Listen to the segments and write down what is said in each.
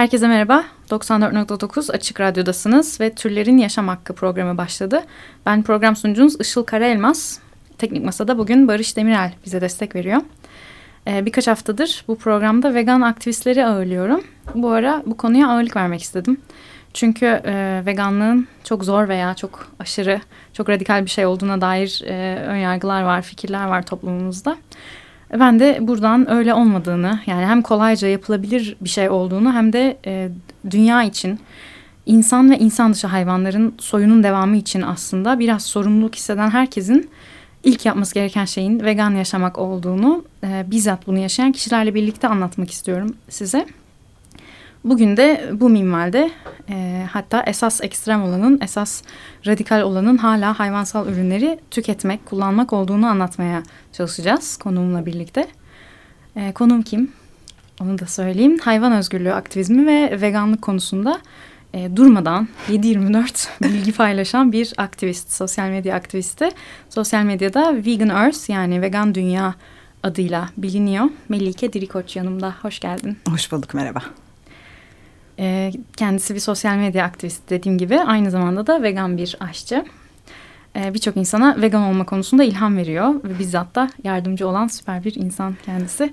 Herkese merhaba. 94.9 Açık Radyo'dasınız ve Türlerin Yaşam Hakkı programı başladı. Ben program sunucunuz Işıl Karaelmaz. Teknik Masa'da bugün Barış Demirel bize destek veriyor. Ee, birkaç haftadır bu programda vegan aktivistleri ağırlıyorum. Bu ara bu konuya ağırlık vermek istedim. Çünkü e, veganlığın çok zor veya çok aşırı, çok radikal bir şey olduğuna dair e, önyargılar var, fikirler var toplumumuzda. Ben de buradan öyle olmadığını yani hem kolayca yapılabilir bir şey olduğunu hem de e, dünya için insan ve insan dışı hayvanların soyunun devamı için aslında biraz sorumluluk hisseden herkesin ilk yapması gereken şeyin vegan yaşamak olduğunu e, bizzat bunu yaşayan kişilerle birlikte anlatmak istiyorum size. Bugün de bu minvalde e, hatta esas ekstrem olanın, esas radikal olanın hala hayvansal ürünleri tüketmek, kullanmak olduğunu anlatmaya çalışacağız konuğumla birlikte. E, konuğum kim? Onu da söyleyeyim. Hayvan özgürlüğü aktivizmi ve veganlık konusunda e, durmadan 7-24 bilgi paylaşan bir aktivist, sosyal medya aktivisti. Sosyal medyada Vegan Earth yani Vegan Dünya adıyla biliniyor. Melike Dirikoç yanımda. Hoş geldin. Hoş bulduk, merhaba. E, kendisi bir sosyal medya aktivisti dediğim gibi. Aynı zamanda da vegan bir aşçı. E, Birçok insana vegan olma konusunda ilham veriyor. Ve bizzat da yardımcı olan süper bir insan kendisi.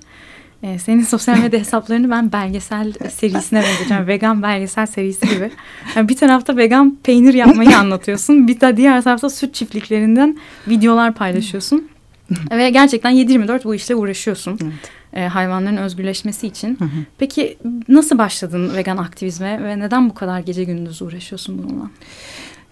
Ee, senin sosyal medya hesaplarını ben belgesel serisine benzetiyorum. vegan belgesel serisi gibi. Yani bir tarafta vegan peynir yapmayı anlatıyorsun. Bir de diğer tarafta süt çiftliklerinden videolar paylaşıyorsun. Ve gerçekten 7-24 bu işle uğraşıyorsun. Evet. E, hayvanların özgürleşmesi için. Peki nasıl başladın vegan aktivizme ve neden bu kadar gece gündüz uğraşıyorsun bununla?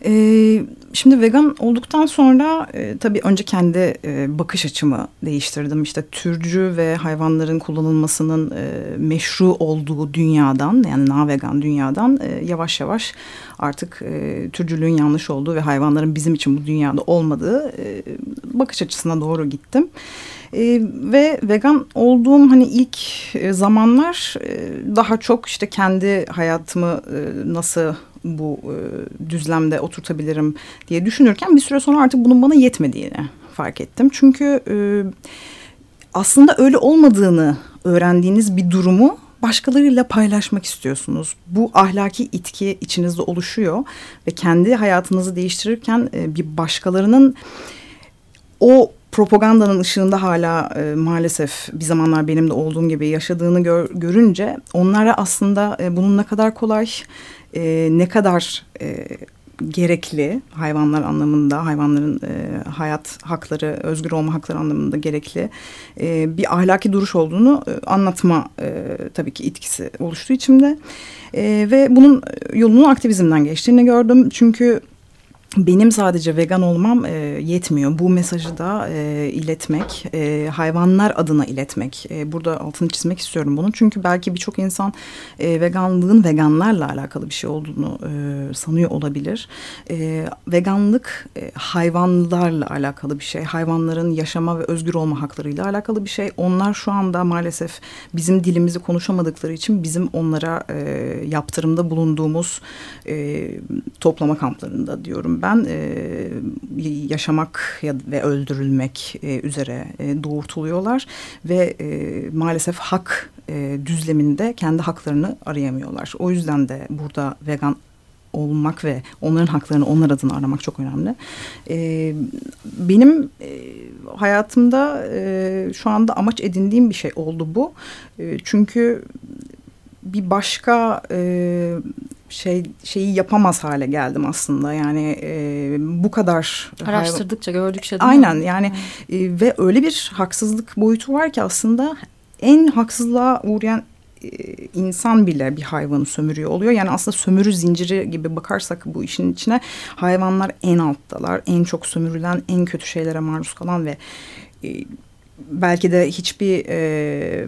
Ee, şimdi vegan olduktan sonra e, tabii önce kendi e, bakış açımı değiştirdim. İşte türcü ve hayvanların kullanılmasının e, meşru olduğu dünyadan yani na vegan dünyadan e, yavaş yavaş artık e, türcülüğün yanlış olduğu ve hayvanların bizim için bu dünyada olmadığı e, bakış açısına doğru gittim. E, ve vegan olduğum hani ilk e, zamanlar e, daha çok işte kendi hayatımı e, nasıl bu e, düzlemde oturtabilirim diye düşünürken bir süre sonra artık bunun bana yetmediğini fark ettim. Çünkü e, aslında öyle olmadığını öğrendiğiniz bir durumu başkalarıyla paylaşmak istiyorsunuz. Bu ahlaki itki içinizde oluşuyor ve kendi hayatınızı değiştirirken e, bir başkalarının o propagandanın ışığında hala e, maalesef bir zamanlar benim de olduğum gibi yaşadığını gör, görünce onlara aslında e, bunun ne kadar kolay e, ne kadar e, gerekli hayvanlar anlamında hayvanların e, hayat hakları özgür olma hakları anlamında gerekli e, bir ahlaki duruş olduğunu e, anlatma e, tabii ki etkisi oluştu içimde. E, ve bunun yolunun aktivizmden geçtiğini gördüm. Çünkü benim sadece vegan olmam e, yetmiyor. Bu mesajı da e, iletmek, e, hayvanlar adına iletmek. E, burada altını çizmek istiyorum bunun. Çünkü belki birçok insan e, veganlığın veganlarla alakalı bir şey olduğunu e, sanıyor olabilir. E, veganlık e, hayvanlarla alakalı bir şey. Hayvanların yaşama ve özgür olma haklarıyla alakalı bir şey. Onlar şu anda maalesef bizim dilimizi konuşamadıkları için bizim onlara e, yaptırımda bulunduğumuz e, toplama kamplarında diyorum ben e, yaşamak ya, ve öldürülmek e, üzere e, doğurtuluyorlar ve e, maalesef hak e, düzleminde kendi haklarını arayamıyorlar. O yüzden de burada vegan olmak ve onların haklarını onlar adına aramak çok önemli. E, benim e, hayatımda e, şu anda amaç edindiğim bir şey oldu bu. E, çünkü bir başka e, şey şeyi yapamaz hale geldim aslında yani e, bu kadar araştırdıkça hayvan... gördükçe aynen mi? yani e, ve öyle bir haksızlık boyutu var ki aslında en haksızlığa uğrayan e, insan bile bir hayvanı sömürüyor oluyor. Yani aslında sömürü zinciri gibi bakarsak bu işin içine hayvanlar en alttalar. En çok sömürülen, en kötü şeylere maruz kalan ve e, belki de hiçbir e,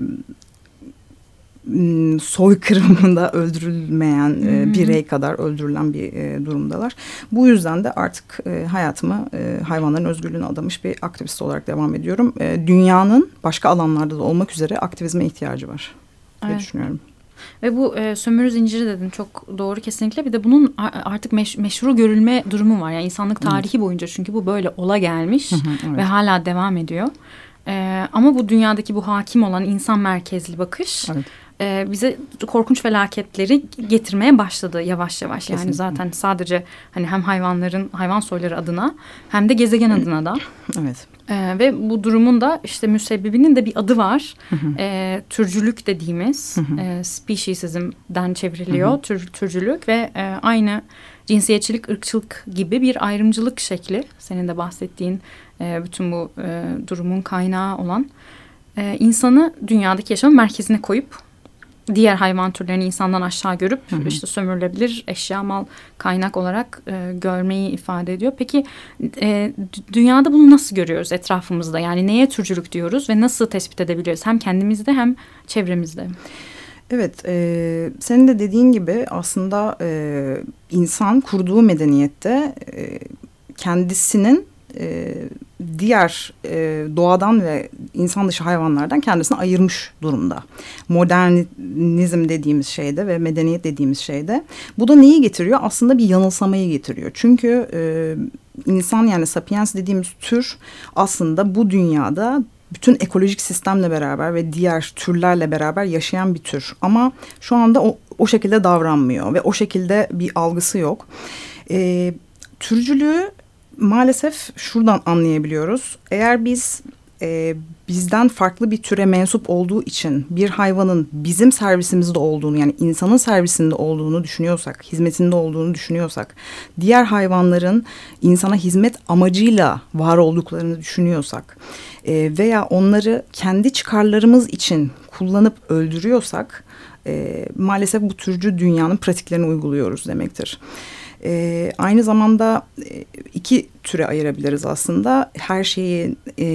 soykırımında öldürülmeyen e, birey kadar öldürülen bir e, durumdalar. Bu yüzden de artık e, hayatımı e, hayvanların özgürlüğüne adamış bir aktivist olarak devam ediyorum. E, dünyanın başka alanlarda da olmak üzere aktivizme ihtiyacı var diye evet. düşünüyorum. Ve bu e, sömürü zinciri dedin çok doğru kesinlikle. Bir de bunun artık meş, meşru görülme durumu var. Yani insanlık tarihi evet. boyunca çünkü bu böyle ola gelmiş evet. ve hala devam ediyor. E, ama bu dünyadaki bu hakim olan insan merkezli bakış evet e, bize korkunç felaketleri getirmeye başladı yavaş yavaş. Kesinlikle. Yani zaten sadece hani hem hayvanların hayvan soyları adına hem de gezegen adına da. Evet. Ee, ve bu durumun da işte müsebbibinin de bir adı var. Ee, türcülük dediğimiz e, speciesizm'den çevriliyor tür, türcülük ve e, aynı cinsiyetçilik, ırkçılık gibi bir ayrımcılık şekli. Senin de bahsettiğin e, bütün bu e, durumun kaynağı olan e, insanı dünyadaki yaşamın merkezine koyup diğer hayvan türlerini insandan aşağı görüp Hı hı. işte sömürülebilir eşya mal kaynak olarak e, görmeyi ifade ediyor. Peki e, dü- dünyada bunu nasıl görüyoruz etrafımızda? Yani neye türcülük diyoruz ve nasıl tespit edebiliyoruz? Hem kendimizde hem çevremizde. Evet, e, senin de dediğin gibi aslında e, insan kurduğu medeniyette e, kendisinin e, diğer e, doğadan ve insan dışı hayvanlardan kendisini ayırmış durumda. Modernizm dediğimiz şeyde ve medeniyet dediğimiz şeyde. Bu da neyi getiriyor? Aslında bir yanılsamayı getiriyor. Çünkü e, insan yani sapiens dediğimiz tür aslında bu dünyada bütün ekolojik sistemle beraber ve diğer türlerle beraber yaşayan bir tür. Ama şu anda o, o şekilde davranmıyor ve o şekilde bir algısı yok. E, türcülüğü maalesef şuradan anlayabiliyoruz. Eğer biz e, bizden farklı bir türe mensup olduğu için bir hayvanın bizim servisimizde olduğunu yani insanın servisinde olduğunu düşünüyorsak, hizmetinde olduğunu düşünüyorsak, diğer hayvanların insana hizmet amacıyla var olduklarını düşünüyorsak e, veya onları kendi çıkarlarımız için kullanıp öldürüyorsak e, maalesef bu türcü dünyanın pratiklerini uyguluyoruz demektir. E, aynı zamanda e, iki türe ayırabiliriz aslında. Her şeyi e,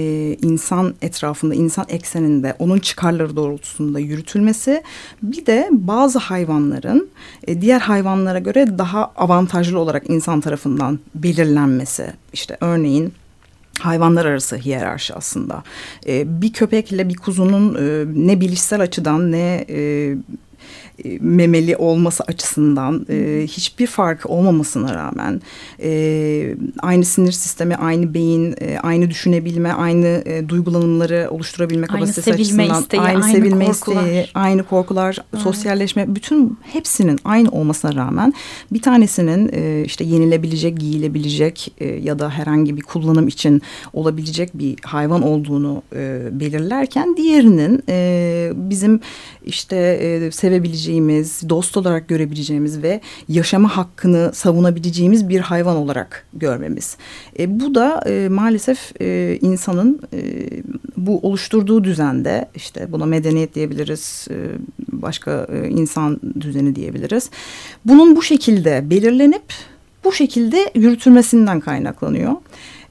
insan etrafında, insan ekseninde, onun çıkarları doğrultusunda yürütülmesi. Bir de bazı hayvanların e, diğer hayvanlara göre daha avantajlı olarak insan tarafından belirlenmesi. İşte örneğin hayvanlar arası hiyerarşi aslında. E, bir köpekle bir kuzunun e, ne bilişsel açıdan ne e, e, memeli olması açısından e, hiçbir fark olmamasına rağmen e, aynı sinir sistemi, aynı beyin, e, aynı düşünebilme, aynı e, duygulanımları oluşturabilme Aynı kapasitesi sevilme açısından isteği, aynı, aynı sevilme korkular. isteği, aynı korkular, sosyalleşme bütün hepsinin aynı olmasına rağmen bir tanesinin e, işte yenilebilecek, giyilebilecek e, ya da herhangi bir kullanım için olabilecek bir hayvan olduğunu e, belirlerken diğerinin e, bizim işte e, sevebileceğimiz, dost olarak görebileceğimiz ve yaşama hakkını savunabileceğimiz bir hayvan olarak görmemiz. E, bu da e, maalesef e, insanın e, bu oluşturduğu düzende işte buna medeniyet diyebiliriz, e, başka e, insan düzeni diyebiliriz. Bunun bu şekilde belirlenip bu şekilde yürütülmesinden kaynaklanıyor.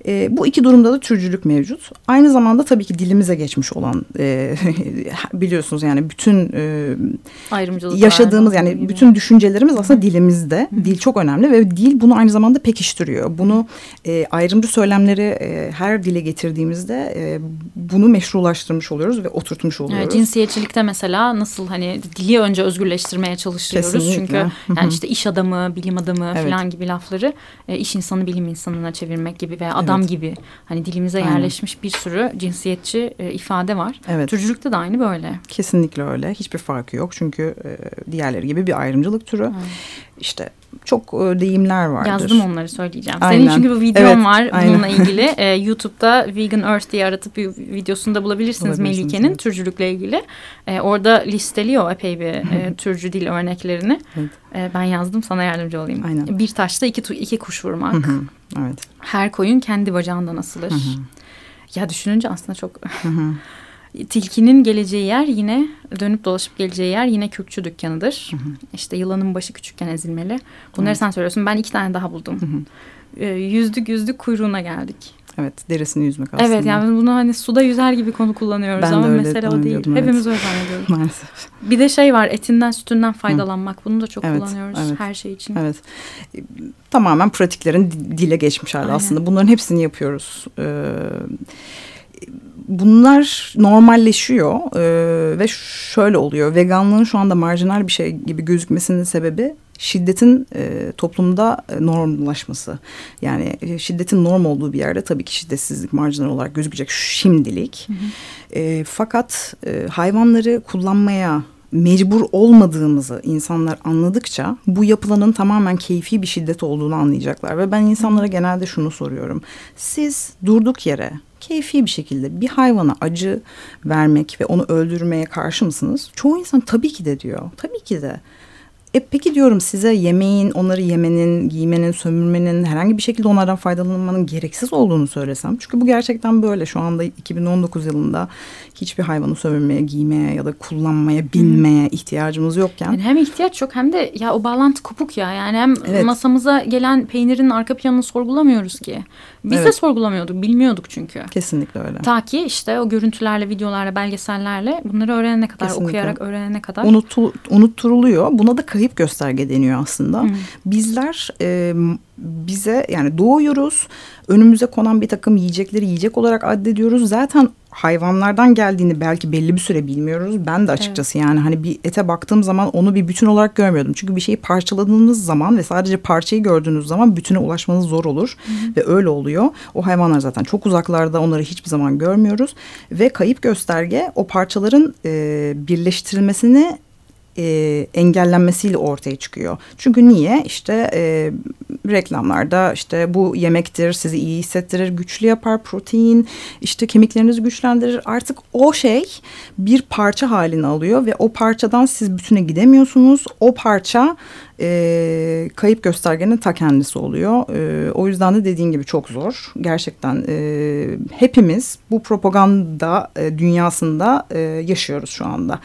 E, bu iki durumda da türcülük mevcut. Aynı zamanda tabii ki dilimize geçmiş olan e, biliyorsunuz yani bütün e, yaşadığımız yani gibi. bütün düşüncelerimiz aslında dilimizde. Dil çok önemli ve dil bunu aynı zamanda pekiştiriyor. Bunu e, ayrımcı söylemleri e, her dile getirdiğimizde e, bunu meşrulaştırmış oluyoruz ve oturtmuş oluyoruz. Evet, cinsiyetçilikte mesela nasıl hani dili önce özgürleştirmeye çalışıyoruz. Kesinlikle. Çünkü Hı hı. yani işte iş adamı, bilim adamı Evet. falan gibi lafları e, iş insanı bilim insanına çevirmek gibi veya adam Evet. Gibi hani dilimize Aynen. yerleşmiş bir sürü cinsiyetçi e, ifade var. Evet. Türcülükte de aynı böyle. Kesinlikle öyle. Hiçbir farkı yok. Çünkü e, diğerleri gibi bir ayrımcılık türü. İşte çok e, deyimler vardır. Yazdım onları söyleyeceğim. Aynen. Senin çünkü bir videon Evet, var aynen. bununla ilgili. Ee, YouTube'da Vegan Earth diye aratıp bir videosunu da bulabilirsiniz, Bulabilirsiniz, Melike'nin evet. türcülükle ilgili. Ee, orada listeliyor epey bir e, türcü dil örneklerini. Evet. Ee, ben yazdım sana yardımcı olayım. Aynen. Bir taşta iki, iki kuş vurmak. Hı hı. Evet. Her koyun kendi bacağından asılır. Hı hı. Ya düşününce aslında çok... Hı hı. Tilkinin geleceği yer yine dönüp dolaşıp geleceği yer yine kürkçü dükkanıdır. İşte yılanın başı küçükken ezilmeli. Bunları Evet. sen söylüyorsun. Ben iki tane daha buldum. Hı hı. Ee, yüzdük yüzdük kuyruğuna geldik. Evet, derisini yüzmek aslında. Evet yani bunu hani suda yüzer gibi konu kullanıyoruz Ben ama mesele o değil. evet. Hepimiz öyle zannediyoruz. Maalesef. Bir de şey var etinden sütünden faydalanmak. Bunu da çok Evet, kullanıyoruz evet. her şey için. Evet. E, Tamamen pratiklerin di- dile geçmiş hali Aynen. aslında. Bunların hepsini yapıyoruz. Ee, bunlar normalleşiyor ee, ve şöyle oluyor. Veganlığın şu anda marjinal bir şey gibi gözükmesinin sebebi şiddetin e, toplumda e, normlaşması. Yani e, şiddetin norm olduğu bir yerde tabii ki şiddetsizlik marjinal olarak gözükecek şimdilik. E, fakat e, hayvanları kullanmaya mecbur olmadığımızı insanlar anladıkça bu yapılanın tamamen keyfi bir şiddet olduğunu anlayacaklar. Ve ben insanlara genelde şunu soruyorum. Siz durduk yere keyfi bir şekilde bir hayvana acı vermek ve onu öldürmeye karşı mısınız? Çoğu insan tabii ki de diyor. Tabii ki de. E peki diyorum size yemeğin, onları yemenin, giymenin, sömürmenin, herhangi bir şekilde onlardan faydalanmanın gereksiz olduğunu söylesem. Çünkü bu gerçekten böyle. Şu anda 2019 yılında hiçbir hayvanı sömürmeye, giymeye ya da kullanmaya, binmeye ihtiyacımız yokken. Yani hem ihtiyaç yok hem de ya o bağlantı kopuk ya. Yani hem evet. masamıza gelen peynirin arka planını sorgulamıyoruz ki. Biz evet. de sorgulamıyorduk, bilmiyorduk çünkü. Kesinlikle öyle. Ta ki işte o görüntülerle, videolarla, belgesellerle bunları öğrenene kadar, Kesinlikle. okuyarak öğrenene kadar. Unutul, unutturuluyor. Buna da kayıp gösterge deniyor aslında. Hı. Bizler e, bize yani doğuyoruz. Önümüze konan bir takım yiyecekleri yiyecek olarak addediyoruz. Zaten hayvanlardan geldiğini belki belli bir süre bilmiyoruz. Ben de açıkçası evet. yani hani bir ete baktığım zaman onu bir bütün olarak görmüyordum. Çünkü bir şeyi parçaladığınız zaman ve sadece parçayı gördüğünüz zaman bütüne ulaşmanız zor olur. Hı hı. Ve öyle oluyor. O hayvanlar zaten çok uzaklarda onları hiçbir zaman görmüyoruz. Ve kayıp gösterge o parçaların e, birleştirilmesini e, engellenmesiyle ortaya çıkıyor. Çünkü niye? İşte e, reklamlarda işte bu yemektir, sizi iyi hissettirir, güçlü yapar, protein, işte kemiklerinizi güçlendirir. Artık o şey bir parça halini alıyor ve o parçadan siz bütüne gidemiyorsunuz. O parça e, kayıp göstergenin ta kendisi oluyor. E, o yüzden de dediğin gibi çok zor. Gerçekten e, hepimiz bu propaganda e, dünyasında e, yaşıyoruz şu anda.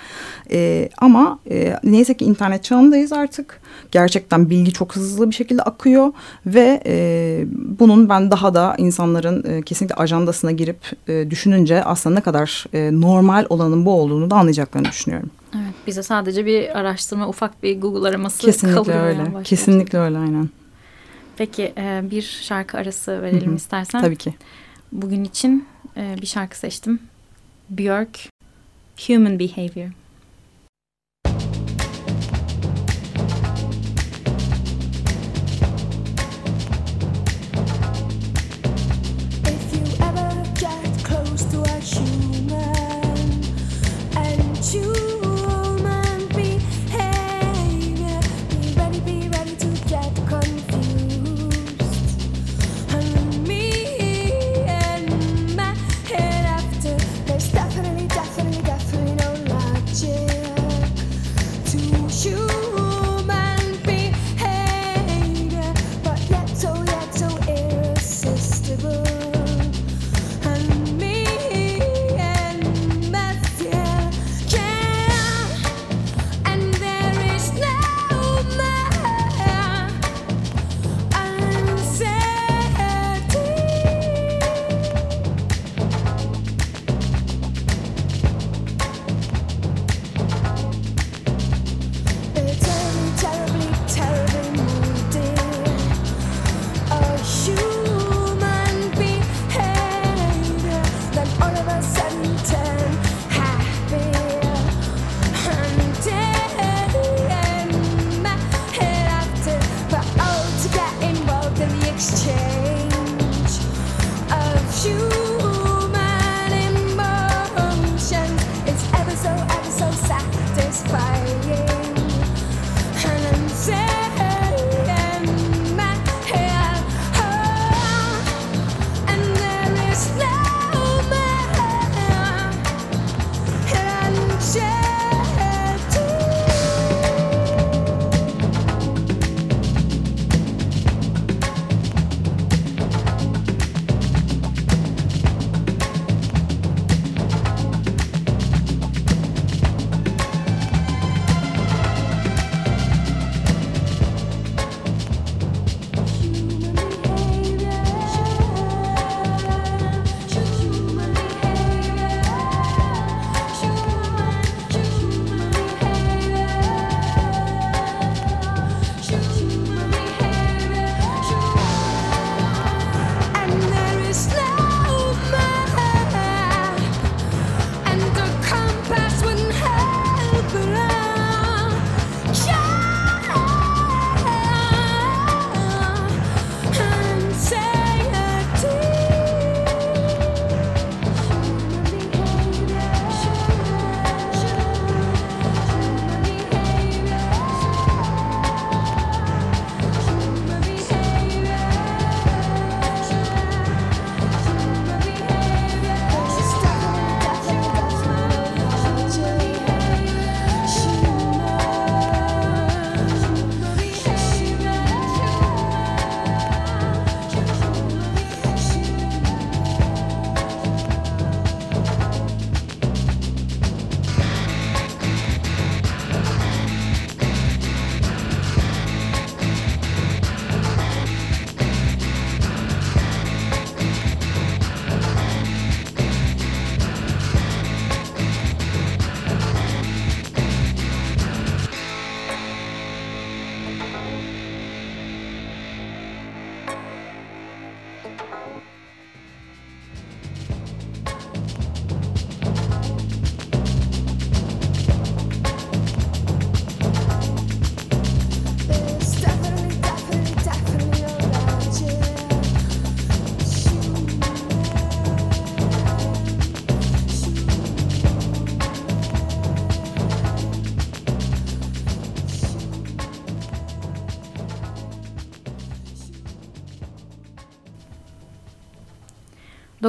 E, ama e, neyse ki internet çağındayız artık. Gerçekten bilgi çok hızlı bir şekilde akıyor ve e, bunun ben daha da insanların e, kesinlikle ajandasına girip e, düşününce aslında ne kadar e, normal olanın bu olduğunu da anlayacaklarını düşünüyorum. Evet, bize sadece bir araştırma, ufak bir Google araması Kesinlikle kalıyor. Öyle. Yani Kesinlikle öyle, aynen. Peki e, bir şarkı arası verelim Hı -hı. istersen. Tabii ki. Bugün için e, bir şarkı seçtim. Björk, Human Behavior.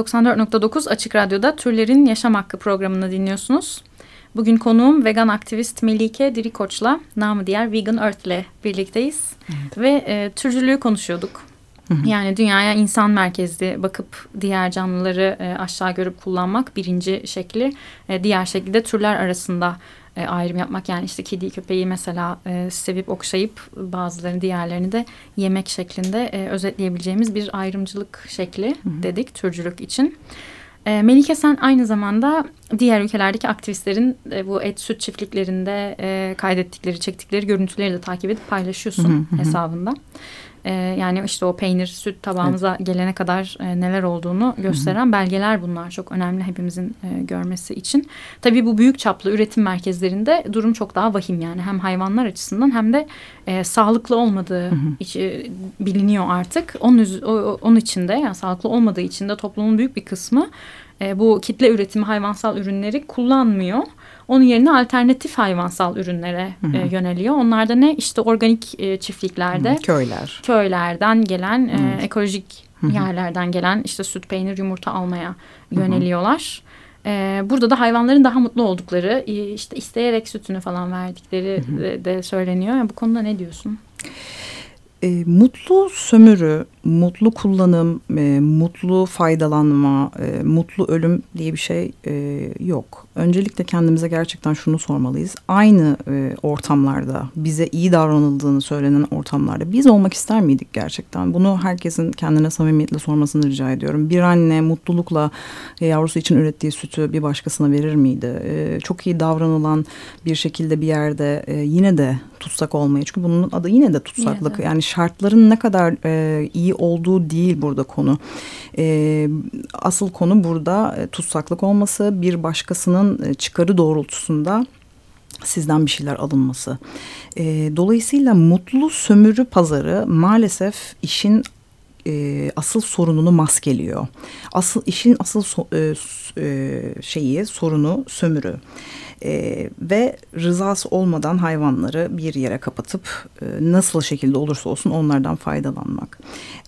94.9 Açık Radyo'da Türlerin Yaşam Hakkı programını dinliyorsunuz. Bugün konuğum vegan aktivist Melike Dirikoç'la namı diğer Vegan Earth'le birlikteyiz. Evet. Ve e, türcülüğü konuşuyorduk. Hı hı. Yani dünyaya insan merkezli bakıp diğer canlıları e, aşağı görüp kullanmak birinci şekli. E, diğer şekilde türler arasında e, ayrım yapmak. Yani işte kedi köpeği mesela e, sevip okşayıp bazılarını diğerlerini de yemek şeklinde e, özetleyebileceğimiz bir ayrımcılık şekli hı hı. dedik türcülük için. E, Melike sen aynı zamanda diğer ülkelerdeki aktivistlerin e, bu et süt çiftliklerinde e, kaydettikleri, çektikleri görüntüleri de takip edip paylaşıyorsun hı hı. hesabında. E, yani işte o peynir, süt tabağımıza evet. gelene kadar e, neler olduğunu gösteren Hı-hı. belgeler bunlar. Çok önemli hepimizin e, görmesi için. Tabii bu büyük çaplı üretim merkezlerinde durum çok daha vahim yani. Hem hayvanlar açısından hem de e, sağlıklı olmadığı iç, e, biliniyor artık. Onun, o, onun içinde yani sağlıklı olmadığı için de toplumun büyük bir kısmı e, bu kitle üretimi hayvansal ürünleri kullanmıyor. Onun yerine alternatif hayvansal ürünlere hı hı. E, yöneliyor. Onlar da ne? İşte organik e, çiftliklerde. Hı, köyler. Köylerden gelen e, ekolojik hı hı. yerlerden gelen işte süt, peynir, yumurta almaya yöneliyorlar. Hı hı. E, burada da hayvanların daha mutlu oldukları, işte isteyerek sütünü falan verdikleri hı hı. De, de söyleniyor. Yani bu konuda ne diyorsun? E, mutlu sömürü, mutlu kullanım, e, mutlu faydalanma, e, mutlu ölüm diye bir şey e, yok. Öncelikle kendimize gerçekten şunu sormalıyız. Aynı e, ortamlarda, bize iyi davranıldığını söylenen ortamlarda biz olmak ister miydik gerçekten? Bunu herkesin kendine samimiyetle sormasını rica ediyorum. Bir anne mutlulukla e, yavrusu için ürettiği sütü bir başkasına verir miydi? E, çok iyi davranılan bir şekilde bir yerde e, yine de tutsak olmayı. Çünkü bunun adı yine de tutsaklık. Yani şartların ne kadar e, iyi olduğu değil burada konu. E, asıl konu burada e, tutsaklık olması, bir başkasının e, çıkarı doğrultusunda sizden bir şeyler alınması. E, dolayısıyla mutlu sömürü pazarı maalesef işin e, asıl sorununu maskeliyor. Asıl işin asıl so, e, e, şeyi sorunu sömürü ve rızası olmadan hayvanları bir yere kapatıp e, nasıl şekilde olursa olsun onlardan faydalanmak.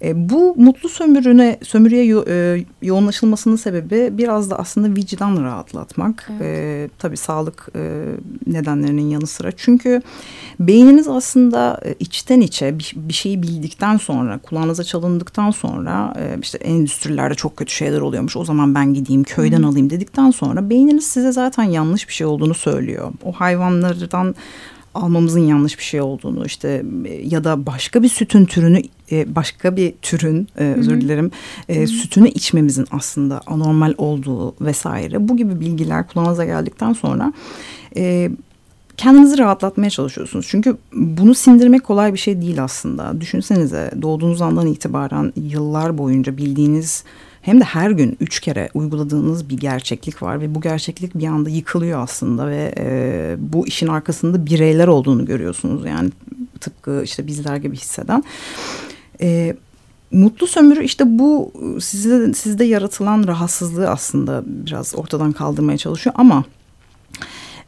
E, bu mutlu sömürüne sömürüye yo, e, yoğunlaşılmasının sebebi biraz da aslında vicdan rahatlatmak. Evet. E, tabii sağlık e, nedenlerinin yanı sıra. Çünkü beyniniz aslında e, içten içe bir, bir şeyi bildikten sonra kulağınıza çalındıktan sonra e, işte endüstrilerde çok kötü şeyler oluyormuş. O zaman ben gideyim köyden Hı. alayım dedikten sonra beyniniz size zaten yanlış bir şey oldu olduğunu söylüyor. O hayvanlardan almamızın yanlış bir şey olduğunu işte ya da başka bir sütün türünü e, başka bir türün e, özür dilerim e, sütünü içmemizin aslında anormal olduğu vesaire bu gibi bilgiler kulağınıza geldikten sonra kendinizi rahatlatmaya çalışıyorsunuz. Çünkü bunu sindirmek kolay bir şey değil aslında. Düşünsenize doğduğunuz andan itibaren yıllar boyunca bildiğiniz hem de her gün üç kere uyguladığınız bir gerçeklik var ve bu gerçeklik bir anda yıkılıyor aslında ve e, bu işin arkasında bireyler olduğunu görüyorsunuz yani tıpkı işte bizler gibi hisseden. E, Mutlu sömürü işte bu sizde, sizde yaratılan rahatsızlığı aslında biraz ortadan kaldırmaya çalışıyor ama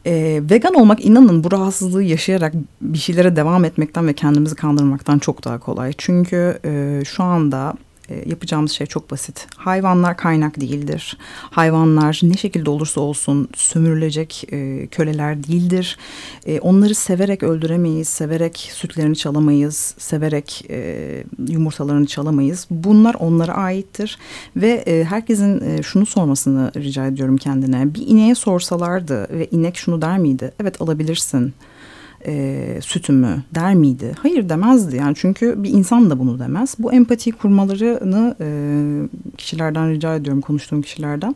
e, vegan olmak inanın bu rahatsızlığı yaşayarak bir şeylere devam etmekten ve kendimizi kandırmaktan çok daha kolay. Çünkü e, şu anda e, yapacağımız şey çok basit. Hayvanlar kaynak değildir. Hayvanlar ne şekilde olursa olsun sömürülecek e, köleler değildir. E, onları severek öldüremeyiz, severek sütlerini çalamayız, severek e, yumurtalarını çalamayız. Bunlar onlara aittir ve e, herkesin e, şunu sormasını rica ediyorum kendine. Bir ineğe sorsalardı ve inek şunu der miydi? Evet alabilirsin e, sütümü der miydi? Hayır demezdi yani çünkü bir insan da bunu demez. Bu empati kurmalarını e, kişilerden rica ediyorum konuştuğum kişilerden.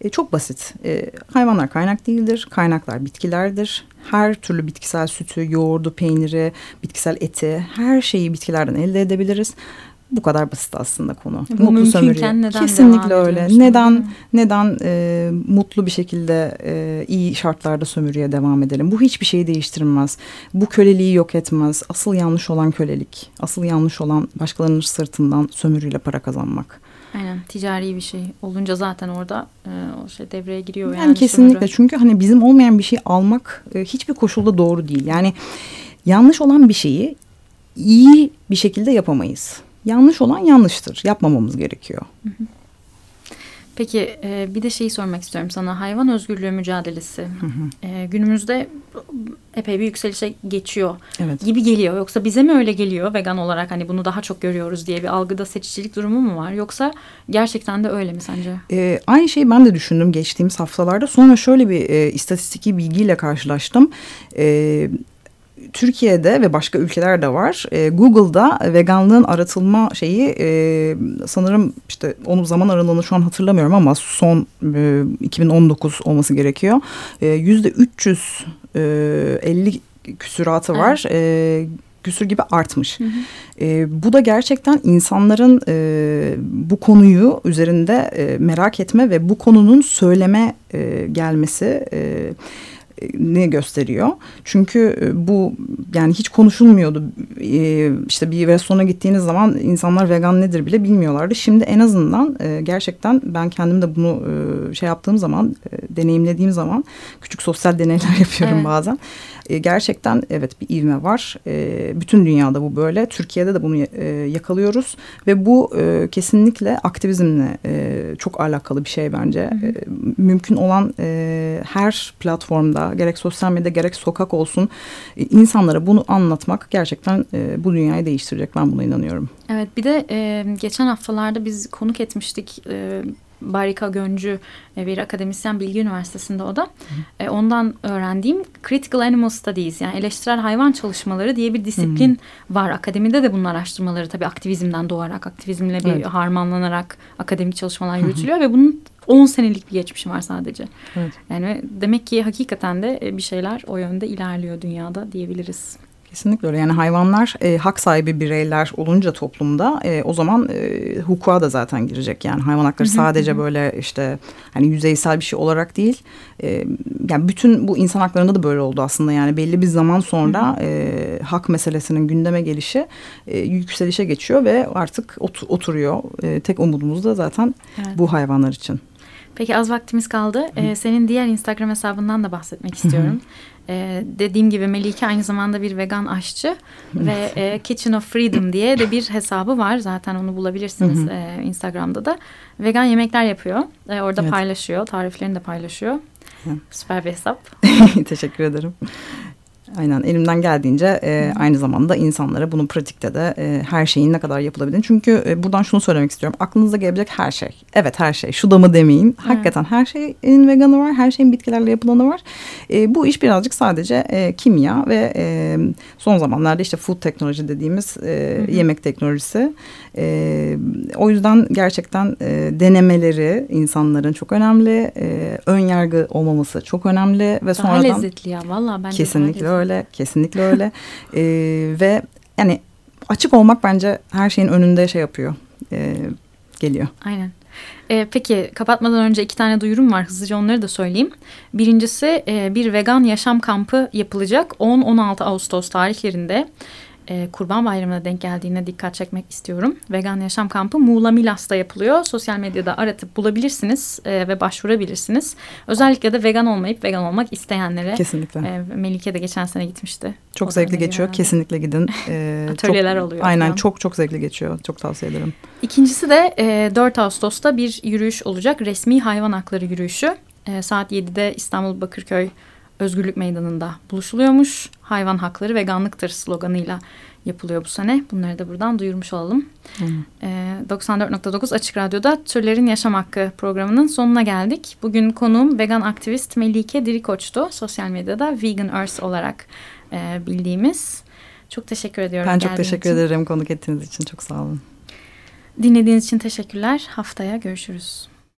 E, çok basit. E, hayvanlar kaynak değildir. Kaynaklar bitkilerdir. her türlü bitkisel sütü, yoğurdu, peyniri, bitkisel eti her şeyi bitkilerden elde edebiliriz. Bu kadar basit aslında konu. Bu mutlu mümkünken neden Kesinlikle öyle. Neden neden e, mutlu bir şekilde e, iyi şartlarda sömürüye devam edelim? Bu hiçbir şeyi değiştirmez. Bu köleliği yok etmez. Asıl yanlış olan kölelik. Asıl yanlış olan başkalarının sırtından sömürüyle para kazanmak. Aynen ticari bir şey olunca zaten orada e, o şey devreye giriyor. Yani, yani kesinlikle sömürü. çünkü hani bizim olmayan bir şey almak e, hiçbir koşulda doğru değil. Yani yanlış olan bir şeyi iyi bir şekilde yapamayız. Yanlış olan yanlıştır. Yapmamamız gerekiyor. Hı hı. Peki e, bir de şeyi sormak istiyorum sana. Hayvan özgürlüğü mücadelesi hı hı. E, günümüzde epey bir yükselişe geçiyor evet. gibi geliyor. Yoksa bize mi öyle geliyor vegan olarak hani bunu daha çok görüyoruz diye bir algıda seçicilik durumu mu var? Yoksa gerçekten de öyle mi sence? E, aynı şeyi ben de düşündüm geçtiğimiz haftalarda. Sonra şöyle bir e, istatistiki bilgiyle karşılaştım. E, Türkiye'de ve başka ülkelerde var. E, Google'da veganlığın aratılma şeyi e, sanırım işte onun zaman aralığını şu an hatırlamıyorum ama son e, 2019 olması gerekiyor. E, yüzde 350 küsuratı var. Evet. E, küsür gibi artmış. Hı hı. E, bu da gerçekten insanların e, bu konuyu üzerinde e, merak etme ve bu konunun söyleme e, gelmesi... E, ne gösteriyor. Çünkü e, bu yani hiç konuşulmuyordu. E, işte bir restorana gittiğiniz zaman insanlar vegan nedir bile bilmiyorlardı. Şimdi en azından e, gerçekten ben kendim de bunu şey yaptığım zaman, deneyimlediğim zaman küçük sosyal deneyler yapıyorum evet. bazen. Gerçekten evet bir ivme var. Bütün dünyada bu böyle. Türkiye'de de bunu yakalıyoruz ve bu kesinlikle aktivizmle çok alakalı bir şey bence. Hı hı. Mümkün olan her platformda gerek sosyal medya gerek sokak olsun e, insanlara bunu anlatmak gerçekten e, bu dünyayı değiştirecek ben buna inanıyorum. Evet bir de geçen haftalarda biz konuk etmiştik Barika Göncü e, bir akademisyen Bilgi Üniversitesi'nde o da. Hı. E, ondan öğrendiğim Critical Animal Studies yani eleştirel hayvan çalışmaları diye bir disiplin Hı. var. Akademide de bunun araştırmaları tabii aktivizmden doğarak, aktivizmle bir evet. harmanlanarak akademik çalışmalar yürütülüyor Hı. ve bunun 10 senelik bir geçmişi var sadece. Evet. Yani demek ki hakikaten de e, bir şeyler o yönde ilerliyor dünyada diyebiliriz. Kesinlikle öyle. Yani hayvanlar e, hak sahibi bireyler olunca toplumda e, o zaman e, hukuka da zaten girecek. Yani hayvan hakları sadece böyle işte hani yüzeysel bir şey olarak değil. E, yani bütün bu insan haklarında da böyle oldu aslında. Yani belli bir zaman sonra e, hak meselesinin gündeme gelişi e, yükselişe geçiyor ve artık ot, oturuyor. E, tek umudumuz da zaten evet. bu hayvanlar için. Peki az vaktimiz kaldı. Ee, senin diğer Instagram hesabından da bahsetmek istiyorum. Ee, dediğim gibi Melike aynı zamanda bir vegan aşçı ve e, Kitchen of Freedom diye de bir hesabı var. Zaten onu bulabilirsiniz e, Instagram'da da. Vegan yemekler yapıyor. E, orada evet. paylaşıyor. Tariflerini de paylaşıyor. Süper bir hesap. Teşekkür ederim. Aynen elimden geldiğince e, aynı zamanda insanlara bunun pratikte de e, her şeyin ne kadar yapılabildiğini. Çünkü e, buradan şunu söylemek istiyorum. Aklınıza gelebilecek her şey. Evet her şey. Şu da mı demeyin. Evet. Hakikaten her şeyin veganı var. Her şeyin bitkilerle yapılanı var. E, bu iş birazcık sadece e, kimya ve e, son zamanlarda işte food teknoloji dediğimiz e, yemek teknolojisi. E, o yüzden gerçekten e, denemeleri insanların çok önemli. E, ön yargı olmaması çok önemli ve daha sonradan... Lezzetli ya valla bence Kesinlikle öyle. Kesinlikle öyle. e, ve yani açık olmak bence her şeyin önünde şey yapıyor. E, geliyor. Aynen. Ee, peki kapatmadan önce iki tane duyurum var. Hızlıca onları da söyleyeyim. Birincisi e, bir vegan yaşam kampı yapılacak 10-16 Ağustos tarihlerinde e, Kurban Bayramı'na denk geldiğine dikkat çekmek istiyorum. Vegan Yaşam Kampı Muğla Milas'ta yapılıyor. Sosyal medyada aratıp bulabilirsiniz e, ve başvurabilirsiniz. Özellikle de vegan olmayıp vegan olmak isteyenlere. Kesinlikle. E, Melike de geçen sene gitmişti. Çok o zevkli geçiyor. Yani. Kesinlikle gidin. E, Atölyeler çok, oluyor. Aynen falan. çok çok zevkli geçiyor. Çok tavsiye ederim. İkincisi de e, 4 Ağustos'ta bir yürüyüş olacak. Resmi hayvan hakları yürüyüşü. E, saat 7'de İstanbul Bakırköy Özgürlük Meydanı'nda buluşuluyormuş. Hayvan hakları veganlıktır sloganıyla yapılıyor bu sene. Bunları da buradan duyurmuş olalım. Ee, 94.9 Açık Radyo'da Türlerin Yaşam Hakkı programının sonuna geldik. Bugün konuğum vegan aktivist Melike Dirikoç'tu. Sosyal medyada Vegan Earth olarak e, bildiğimiz. Çok teşekkür ediyorum. Ben çok teşekkür için. ederim konuk ettiğiniz için. Çok sağ olun. Dinlediğiniz için teşekkürler. Haftaya görüşürüz.